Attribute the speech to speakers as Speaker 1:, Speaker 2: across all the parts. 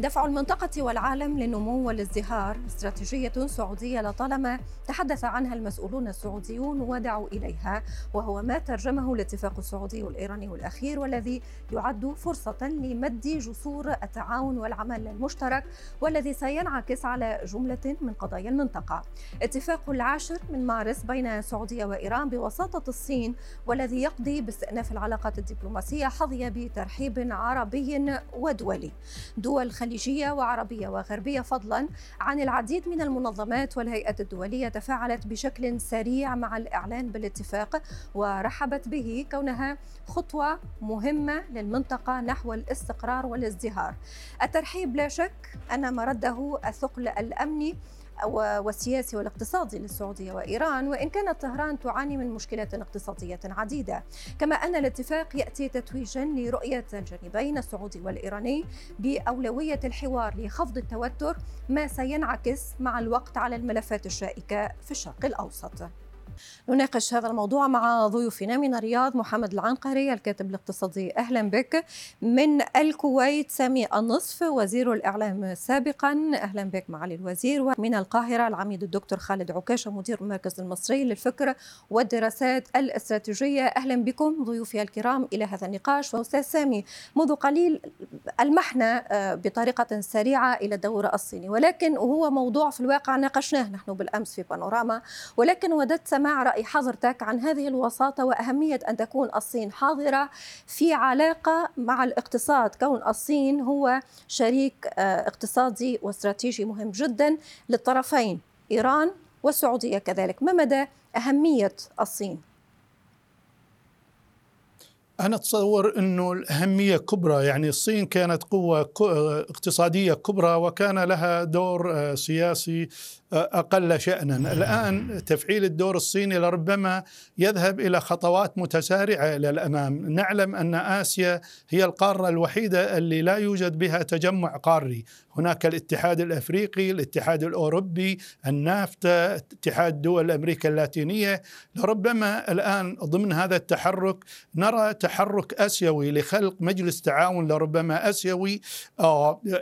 Speaker 1: دفع المنطقة والعالم للنمو والازدهار استراتيجية سعودية لطالما تحدث عنها المسؤولون السعوديون ودعوا إليها وهو ما ترجمه الاتفاق السعودي الإيراني الأخير والذي يعد فرصة لمد جسور التعاون والعمل المشترك والذي سينعكس على جملة من قضايا المنطقة. اتفاق العاشر من مارس بين السعودية وإيران بوساطة الصين والذي يقضي باستئناف العلاقات الدبلوماسية حظي بترحيب عربي ودولي. دول خليجية وعربية وغربية فضلا عن العديد من المنظمات والهيئات الدولية تفاعلت بشكل سريع مع الإعلان بالاتفاق ورحبت به كونها خطوة مهمة للمنطقة نحو الاستقرار والازدهار. الترحيب لا شك أن مرده الثقل الأمني والسياسي والاقتصادي للسعودية وإيران وإن كانت طهران تعاني من مشكلات اقتصادية عديدة. كما أن الاتفاق يأتي تتويجا لرؤية الجانبين السعودي والإيراني بأولوية الحوار لخفض التوتر ما سينعكس مع الوقت على الملفات الشائكة في الشرق الأوسط. نناقش هذا الموضوع مع ضيوفنا من الرياض محمد العنقري الكاتب الاقتصادي. أهلا بك. من الكويت سامي النصف وزير الإعلام سابقا. أهلا بك معالي الوزير. ومن القاهرة العميد الدكتور خالد عكاشه مدير المركز المصري للفكر والدراسات الاستراتيجية. أهلا بكم ضيوفي الكرام إلى هذا النقاش. وأستاذ سامي منذ قليل ألمحنا بطريقة سريعة إلى الدور الصيني. ولكن هو موضوع في الواقع ناقشناه نحن بالأمس في بانوراما. ولكن وددت سماع رأي حضرتك عن هذه الوساطة وأهمية أن تكون الصين حاضرة في علاقة مع الاقتصاد كون الصين هو شريك اقتصادي واستراتيجي مهم جدا للطرفين إيران والسعودية كذلك ما مدى أهمية الصين؟
Speaker 2: أنا أتصور أنه الأهمية كبرى يعني الصين كانت قوة اقتصادية كبرى وكان لها دور سياسي أقل شانا، الآن تفعيل الدور الصيني لربما يذهب إلى خطوات متسارعة إلى الأمام، نعلم أن آسيا هي القارة الوحيدة اللي لا يوجد بها تجمع قاري، هناك الاتحاد الأفريقي، الاتحاد الأوروبي، النافتا، اتحاد دول أمريكا اللاتينية، لربما الآن ضمن هذا التحرك نرى تحرك آسيوي لخلق مجلس تعاون لربما آسيوي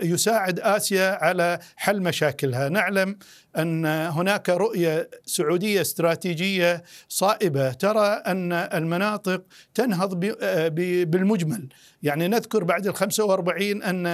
Speaker 2: يساعد آسيا على حل مشاكلها، نعلم أن هناك رؤية سعودية استراتيجية صائبة. ترى أن المناطق تنهض بالمجمل. يعني نذكر بعد ال 45 أن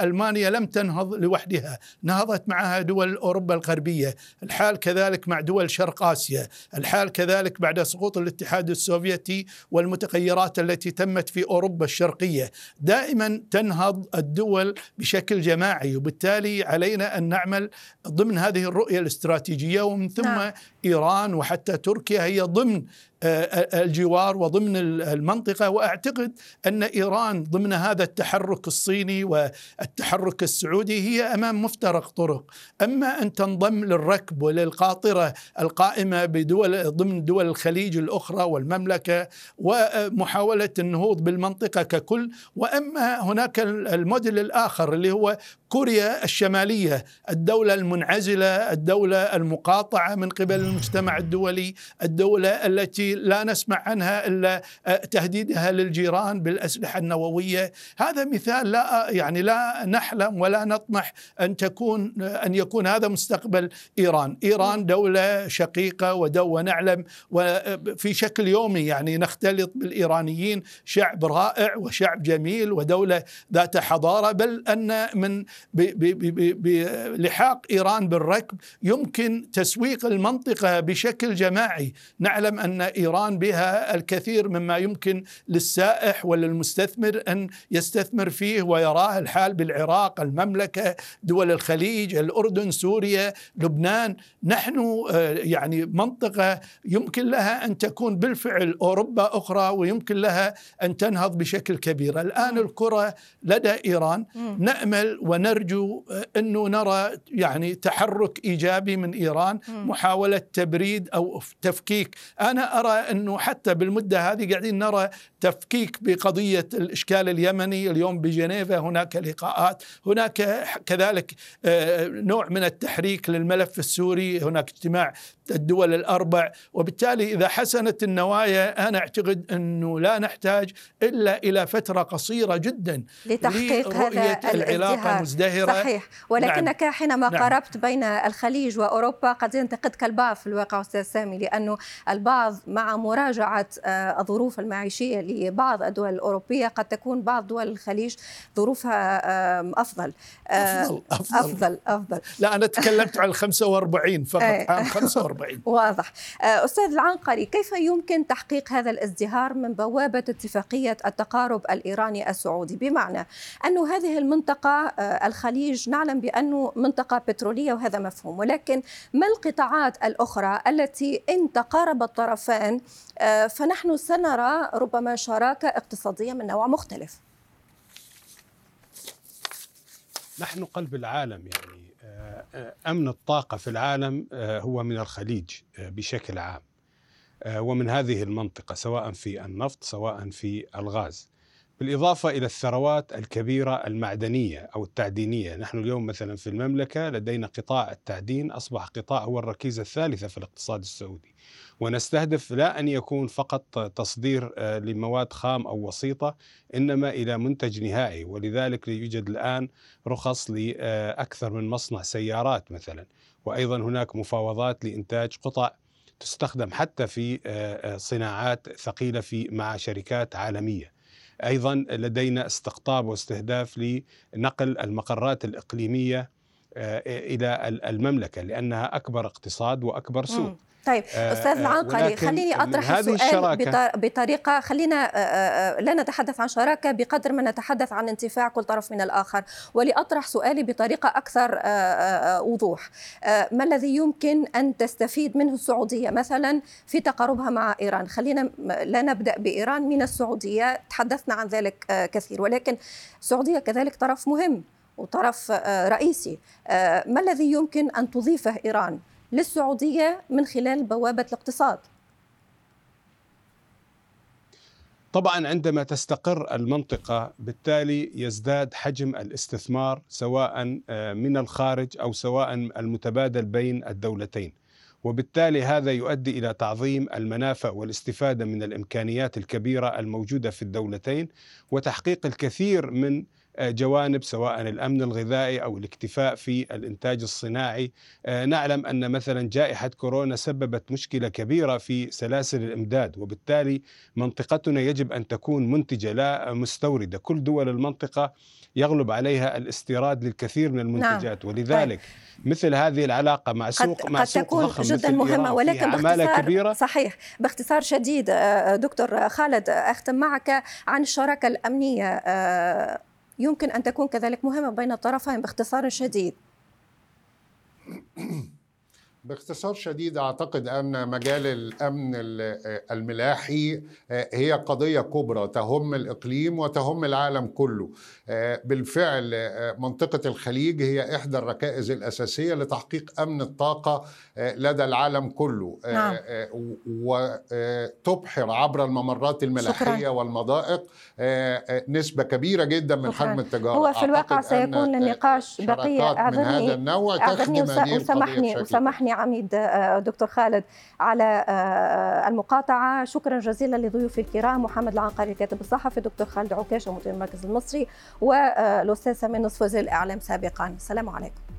Speaker 2: ألمانيا لم تنهض لوحدها، نهضت معها دول أوروبا الغربية، الحال كذلك مع دول شرق آسيا، الحال كذلك بعد سقوط الاتحاد السوفيتي والمتغيرات التي تمت في أوروبا الشرقية، دائما تنهض الدول بشكل جماعي وبالتالي علينا أن نعمل ضمن هذه الرؤية الاستراتيجية ومن ثم نعم. إيران وحتى تركيا هي ضمن الجوار وضمن المنطقة وأعتقد أن إيران ضمن هذا التحرك الصيني والتحرك السعودي هي أمام مفترق طرق، أما أن تنضم للركب وللقاطرة القائمة بدول ضمن دول الخليج الأخرى والمملكة ومحاولة النهوض بالمنطقة ككل، وأما هناك الموديل الآخر اللي هو كوريا الشمالية، الدولة المنعزلة، الدولة المقاطعة من قبل المجتمع الدولي، الدولة التي لا نسمع عنها إلا تهديدها للجيران بالأسلحة النووية، هذا مثال لا يعني لا نحلم ولا نطمح أن تكون أن يكون هذا مستقبل إيران، إيران دولة شقيقة ودولة نعلم وفي شكل يومي يعني نختلط بالإيرانيين شعب رائع وشعب جميل ودولة ذات حضارة بل أن من بلحاق إيران بالركب يمكن تسويق المنطقة بشكل جماعي، نعلم أن إيران بها الكثير مما يمكن للسائح وللمستثمر أن يستثمر فيه ويراه الحال بالعراق، المملكة، دول الخليج، الأردن، سوريا، لبنان، نحن يعني منطقة يمكن لها أن تكون بالفعل أوروبا أخرى ويمكن لها أن تنهض بشكل كبير، الآن الكرة لدى إيران. نأمل ون نرجو أنه نرى يعني تحرك إيجابي من إيران محاولة تبريد أو تفكيك. أنا ارى أنه حتى بالمدة هذه قاعدين نرى تفكيك بقضية الإشكال اليمني اليوم بجنيفا هناك لقاءات هناك كذلك آه، نوع من التحريك للملف السوري هناك اجتماع الدول الأربع وبالتالي إذا حسنت النوايا أنا أعتقد أنه لا نحتاج إلا إلى فترة قصيرة جدا
Speaker 1: لتحقيق هذا
Speaker 2: العلاقة مزدهرة
Speaker 1: صحيح ولكنك نعم. حينما نعم. قاربت بين الخليج وأوروبا قد ينتقدك البعض في الواقع أستاذ سامي لأنه البعض مع مراجعة آه، الظروف المعيشية لبعض الدول الأوروبية قد تكون بعض دول الخليج ظروفها أفضل.
Speaker 2: أفضل أفضل.
Speaker 1: أفضل, أفضل.
Speaker 2: لا أنا تكلمت عن 45 فقط عام 45
Speaker 1: واضح. آه، أستاذ العنقري كيف يمكن تحقيق هذا الازدهار من بوابة اتفاقية التقارب الإيراني السعودي؟ بمعنى أن هذه المنطقة آه، الخليج نعلم بأنه منطقة بترولية وهذا مفهوم ولكن ما القطاعات الأخرى التي إن تقارب الطرفان آه، فنحن سنرى ربما شراكة اقتصادية من نوع مختلف.
Speaker 3: نحن قلب العالم يعني آه، أمن الطاقة في العالم آه، هو من الخليج آه، بشكل عام. ومن هذه المنطقة سواء في النفط سواء في الغاز. بالإضافة إلى الثروات الكبيرة المعدنية أو التعدينية، نحن اليوم مثلا في المملكة لدينا قطاع التعدين أصبح قطاع هو الركيزة الثالثة في الاقتصاد السعودي. ونستهدف لا أن يكون فقط تصدير آه، لمواد خام أو وسيطة إنما إلى منتج نهائي ولذلك يوجد الآن رخص لاكثر من مصنع سيارات مثلا وأيضا هناك مفاوضات لإنتاج قطع تستخدم حتى في آه، آه، صناعات ثقيلة في مع شركات عالمية. أيضا لدينا استقطاب واستهداف لنقل المقرات الإقليمية إلى المملكة لأنها أكبر اقتصاد وأكبر سوق.
Speaker 1: طيب آه، أستاذ آه، العنقري خليني أطرح السؤال بطريقة خلينا آه، لا نتحدث عن شراكة بقدر ما نتحدث عن انتفاع كل طرف من الآخر. ولأطرح سؤالي بطريقة أكثر وضوح. ما الذي يمكن أن تستفيد منه السعودية؟ مثلا في تقاربها مع إيران. خلينا لا نبدأ بإيران من السعودية. تحدثنا عن ذلك كثير. ولكن السعودية كذلك طرف مهم. وطرف رئيسي. ما الذي يمكن أن تضيفه إيران للسعودية من خلال بوابة الاقتصاد؟
Speaker 3: طبعا عندما تستقر المنطقة بالتالي يزداد حجم الاستثمار سواء آه، من الخارج أو سواء المتبادل بين الدولتين. وبالتالي هذا يؤدي إلى تعظيم المنافع والاستفادة من الإمكانيات الكبيرة الموجودة في الدولتين وتحقيق الكثير من جوانب سواء الأمن الغذائي أو الاكتفاء في الإنتاج الصناعي. آه، نعلم أن مثلا جائحة كورونا سببت مشكلة كبيرة في سلاسل الإمداد وبالتالي منطقتنا يجب أن تكون منتجة لا مستوردة. كل دول المنطقة يغلب عليها الاستيراد للكثير من المنتجات. نعم. ولذلك طيب. مثل هذه العلاقة مع سوق
Speaker 1: قد
Speaker 3: مع
Speaker 1: سوق تكون ضخم جدا مهمة ولكن باختصار كبيرة. صحيح. باختصار شديد آه، دكتور خالد أختم معك عن الشراكة الأمنية. آه، يمكن أن تكون كذلك مهمة بين الطرفين باختصار شديد.
Speaker 4: باختصار شديد أعتقد أن مجال الأمن الملاحي آه، هي قضية كبرى تهم الإقليم وتهم العالم كله آه، بالفعل آه، منطقة الخليج هي إحدى الركائز الأساسية لتحقيق أمن الطاقة لدى العالم كله نعم. وتبحر عبر الممرات الملاحية شكرا. والمضائق نسبة كبيرة جدا من شكرا. حجم التجارة
Speaker 1: هو في الواقع سيكون النقاش بقية
Speaker 4: اعذرني من هذا النوع
Speaker 1: هذه وسامحني وسامحني عميد آه، دكتور خالد على آه، المقاطعة. شكرا جزيلا لضيوفي الكرام محمد العنقري الكاتب الصحفي دكتور خالد عكاشة مدير المركز المصري والأستاذ سامي نصف وزير الإعلام سابقا. السلام عليكم.